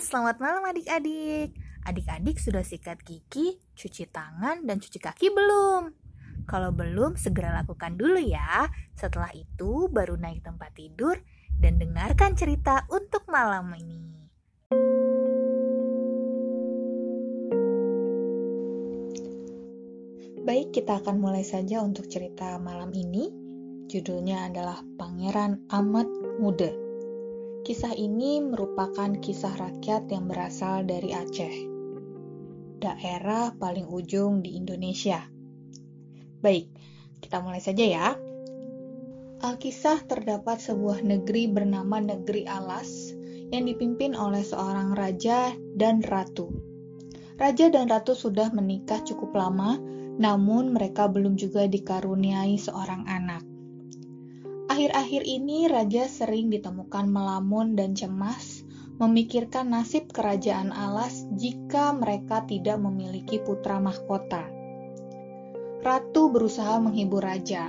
selamat malam adik-adik. Adik-adik sudah sikat gigi, cuci tangan, dan cuci kaki belum? Kalau belum, segera lakukan dulu ya. Setelah itu, baru naik tempat tidur dan dengarkan cerita untuk malam ini. Baik, kita akan mulai saja untuk cerita malam ini. Judulnya adalah Pangeran Amat Muda. Kisah ini merupakan kisah rakyat yang berasal dari Aceh, daerah paling ujung di Indonesia. Baik, kita mulai saja ya. Alkisah terdapat sebuah negeri bernama Negeri Alas yang dipimpin oleh seorang raja dan ratu. Raja dan ratu sudah menikah cukup lama, namun mereka belum juga dikaruniai seorang anak. Akhir-akhir ini raja sering ditemukan melamun dan cemas, memikirkan nasib kerajaan alas jika mereka tidak memiliki putra mahkota. Ratu berusaha menghibur raja,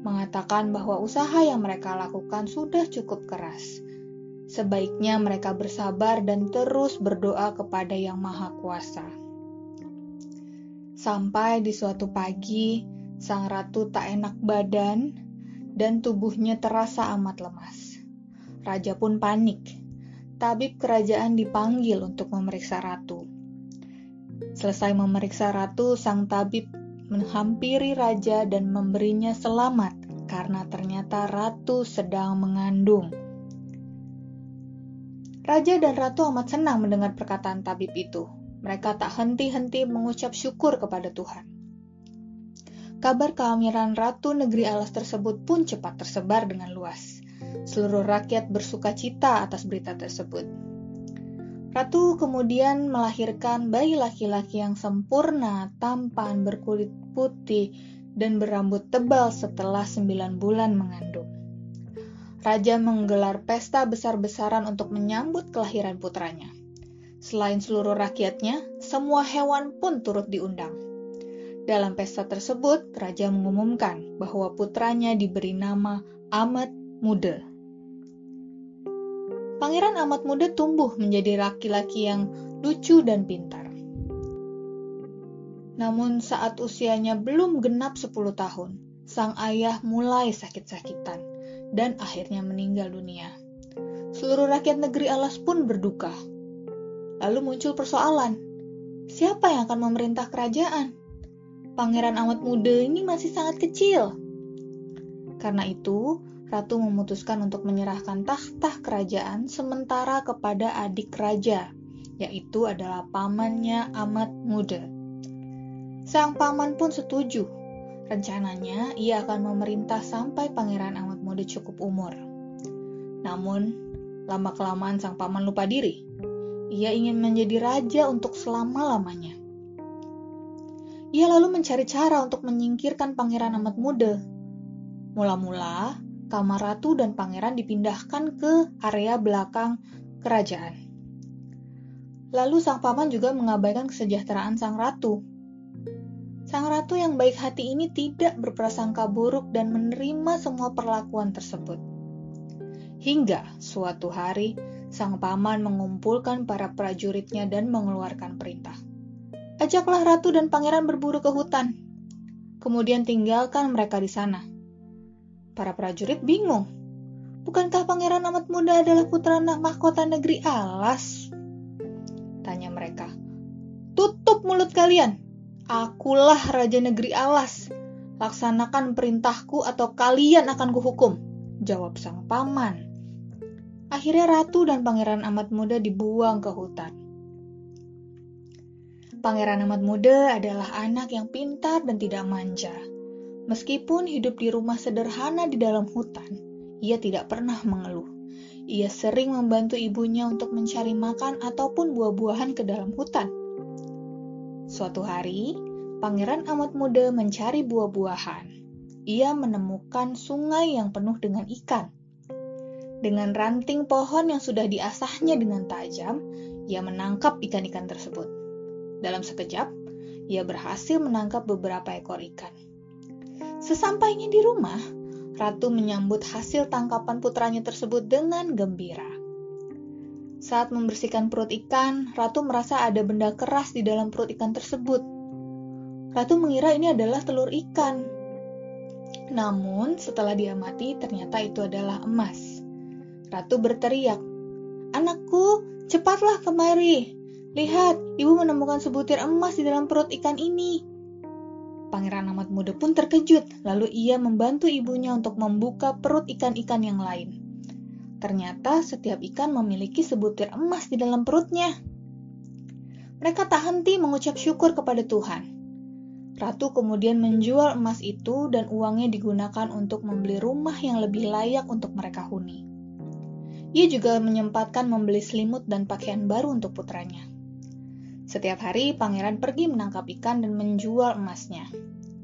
mengatakan bahwa usaha yang mereka lakukan sudah cukup keras. Sebaiknya mereka bersabar dan terus berdoa kepada Yang Maha Kuasa. Sampai di suatu pagi, sang ratu tak enak badan dan tubuhnya terasa amat lemas. Raja pun panik. Tabib kerajaan dipanggil untuk memeriksa ratu. Selesai memeriksa ratu, sang tabib menghampiri raja dan memberinya selamat karena ternyata ratu sedang mengandung. Raja dan ratu amat senang mendengar perkataan tabib itu. Mereka tak henti-henti mengucap syukur kepada Tuhan. Kabar kehamilan Ratu Negeri Alas tersebut pun cepat tersebar dengan luas. Seluruh rakyat bersuka cita atas berita tersebut. Ratu kemudian melahirkan bayi laki-laki yang sempurna, tampan, berkulit putih, dan berambut tebal setelah sembilan bulan mengandung. Raja menggelar pesta besar-besaran untuk menyambut kelahiran putranya. Selain seluruh rakyatnya, semua hewan pun turut diundang. Dalam pesta tersebut, raja mengumumkan bahwa putranya diberi nama Amat Muda. Pangeran Amat Muda tumbuh menjadi laki-laki yang lucu dan pintar. Namun saat usianya belum genap 10 tahun, sang ayah mulai sakit-sakitan dan akhirnya meninggal dunia. Seluruh rakyat negeri Alas pun berduka. Lalu muncul persoalan, siapa yang akan memerintah kerajaan? Pangeran amat muda ini masih sangat kecil. Karena itu, Ratu memutuskan untuk menyerahkan tahta kerajaan sementara kepada adik raja, yaitu adalah pamannya amat muda. Sang paman pun setuju. Rencananya, ia akan memerintah sampai pangeran amat muda cukup umur. Namun, lama-kelamaan sang paman lupa diri. Ia ingin menjadi raja untuk selama-lamanya. Ia lalu mencari cara untuk menyingkirkan pangeran amat muda. Mula-mula, kamar ratu dan pangeran dipindahkan ke area belakang kerajaan. Lalu sang paman juga mengabaikan kesejahteraan sang ratu. Sang ratu yang baik hati ini tidak berprasangka buruk dan menerima semua perlakuan tersebut. Hingga suatu hari, sang paman mengumpulkan para prajuritnya dan mengeluarkan perintah Ajaklah ratu dan pangeran berburu ke hutan. Kemudian tinggalkan mereka di sana. Para prajurit bingung. Bukankah pangeran amat muda adalah putra anak mahkota negeri Alas? Tanya mereka. Tutup mulut kalian. Akulah raja negeri Alas. Laksanakan perintahku atau kalian akan kuhukum. Jawab sang paman. Akhirnya ratu dan pangeran amat muda dibuang ke hutan. Pangeran amat muda adalah anak yang pintar dan tidak manja. Meskipun hidup di rumah sederhana di dalam hutan, ia tidak pernah mengeluh. Ia sering membantu ibunya untuk mencari makan ataupun buah-buahan ke dalam hutan. Suatu hari, pangeran amat muda mencari buah-buahan. Ia menemukan sungai yang penuh dengan ikan. Dengan ranting pohon yang sudah diasahnya dengan tajam, ia menangkap ikan-ikan tersebut. Dalam sekejap, ia berhasil menangkap beberapa ekor ikan. Sesampainya di rumah, Ratu menyambut hasil tangkapan putranya tersebut dengan gembira. Saat membersihkan perut ikan, Ratu merasa ada benda keras di dalam perut ikan tersebut. Ratu mengira ini adalah telur ikan. Namun, setelah diamati, ternyata itu adalah emas. Ratu berteriak, "Anakku, cepatlah kemari! Lihat, ibu menemukan sebutir emas di dalam perut ikan ini." Pangeran amat muda pun terkejut, lalu ia membantu ibunya untuk membuka perut ikan-ikan yang lain. Ternyata setiap ikan memiliki sebutir emas di dalam perutnya. Mereka tak henti mengucap syukur kepada Tuhan. Ratu kemudian menjual emas itu dan uangnya digunakan untuk membeli rumah yang lebih layak untuk mereka huni. Ia juga menyempatkan membeli selimut dan pakaian baru untuk putranya. Setiap hari, pangeran pergi menangkap ikan dan menjual emasnya.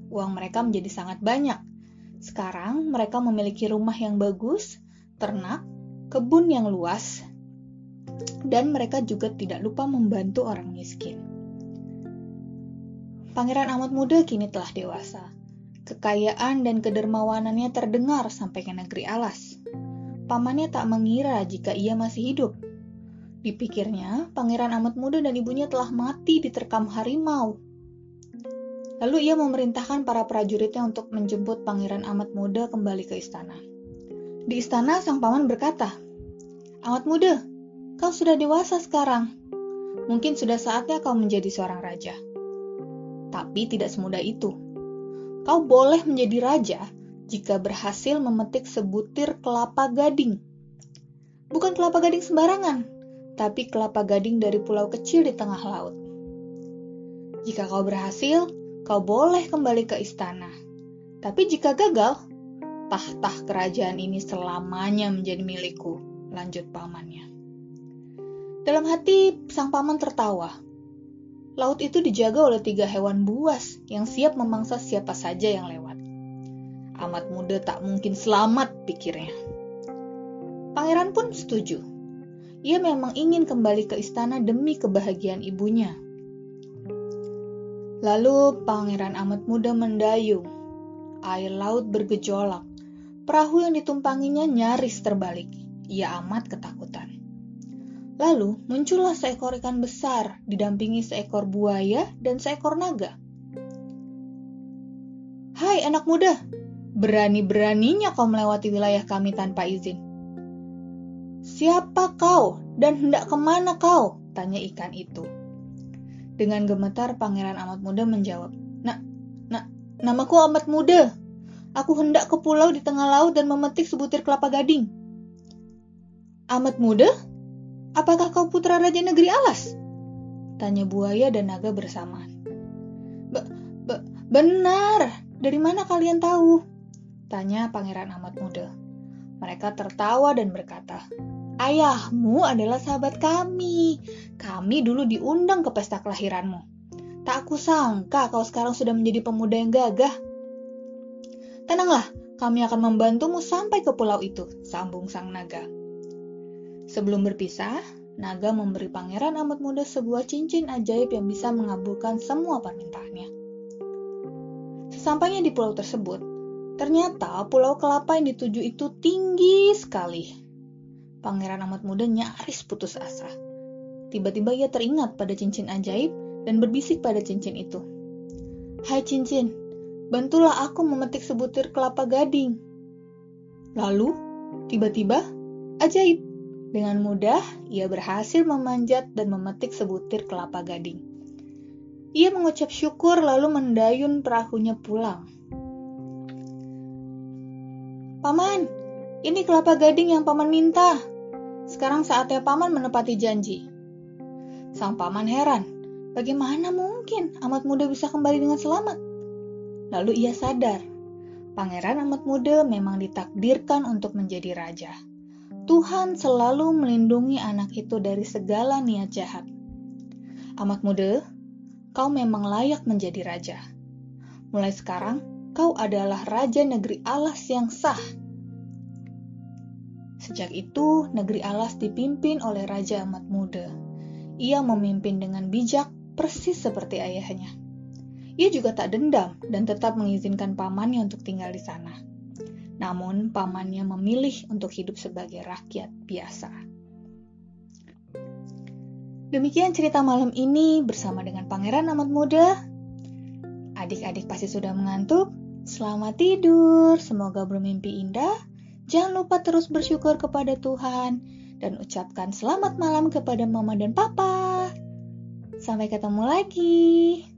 Uang mereka menjadi sangat banyak. Sekarang, mereka memiliki rumah yang bagus, ternak, kebun yang luas, dan mereka juga tidak lupa membantu orang miskin. Pangeran amat muda kini telah dewasa. Kekayaan dan kedermawanannya terdengar sampai ke negeri alas. Pamannya tak mengira jika ia masih hidup. Dipikirnya, pangeran amat muda dan ibunya telah mati diterkam harimau. Lalu ia memerintahkan para prajuritnya untuk menjemput pangeran amat muda kembali ke istana. Di istana, sang paman berkata, Amat muda, kau sudah dewasa sekarang. Mungkin sudah saatnya kau menjadi seorang raja. Tapi tidak semudah itu. Kau boleh menjadi raja jika berhasil memetik sebutir kelapa gading. Bukan kelapa gading sembarangan, tapi kelapa gading dari pulau kecil di tengah laut. Jika kau berhasil, kau boleh kembali ke istana. Tapi jika gagal, tahta kerajaan ini selamanya menjadi milikku, lanjut pamannya. Dalam hati, sang paman tertawa. Laut itu dijaga oleh tiga hewan buas yang siap memangsa siapa saja yang lewat. Amat muda tak mungkin selamat, pikirnya. Pangeran pun setuju. Ia memang ingin kembali ke istana demi kebahagiaan ibunya. Lalu pangeran amat muda mendayung. Air laut bergejolak. Perahu yang ditumpanginya nyaris terbalik. Ia amat ketakutan. Lalu muncullah seekor ikan besar, didampingi seekor buaya dan seekor naga. Hai anak muda, berani-beraninya kau melewati wilayah kami tanpa izin. Siapa kau dan hendak ke mana kau? Tanya ikan itu. Dengan gemetar, pangeran amat muda menjawab, Nak, nak, namaku amat muda. Aku hendak ke pulau di tengah laut dan memetik sebutir kelapa gading. Amat muda? Apakah kau putra Raja Negeri Alas? Tanya buaya dan naga bersamaan. Be be benar, dari mana kalian tahu? Tanya pangeran amat muda. Mereka tertawa dan berkata, Ayahmu adalah sahabat kami. Kami dulu diundang ke pesta kelahiranmu. Tak kusangka kau sekarang sudah menjadi pemuda yang gagah. Tenanglah, kami akan membantumu sampai ke pulau itu, sambung sang naga. Sebelum berpisah, naga memberi pangeran amat muda sebuah cincin ajaib yang bisa mengabulkan semua permintaannya. Sesampainya di pulau tersebut, ternyata pulau kelapa yang dituju itu tinggi sekali. Pangeran amat muda nyaris putus asa. Tiba-tiba ia teringat pada cincin ajaib dan berbisik pada cincin itu. Hai cincin, bantulah aku memetik sebutir kelapa gading. Lalu, tiba-tiba, ajaib. Dengan mudah, ia berhasil memanjat dan memetik sebutir kelapa gading. Ia mengucap syukur lalu mendayun perahunya pulang. Paman, ini kelapa gading yang paman minta. Sekarang saatnya paman menepati janji. Sang paman heran, bagaimana mungkin amat muda bisa kembali dengan selamat? Lalu ia sadar, pangeran amat muda memang ditakdirkan untuk menjadi raja. Tuhan selalu melindungi anak itu dari segala niat jahat. Amat muda, kau memang layak menjadi raja. Mulai sekarang, kau adalah raja negeri alas yang sah. Sejak itu, negeri alas dipimpin oleh Raja Amat Muda. Ia memimpin dengan bijak, persis seperti ayahnya. Ia juga tak dendam dan tetap mengizinkan pamannya untuk tinggal di sana. Namun, pamannya memilih untuk hidup sebagai rakyat biasa. Demikian cerita malam ini bersama dengan Pangeran Amat Muda. Adik-adik pasti sudah mengantuk. Selamat tidur, semoga bermimpi indah. Jangan lupa terus bersyukur kepada Tuhan dan ucapkan selamat malam kepada mama dan papa. Sampai ketemu lagi.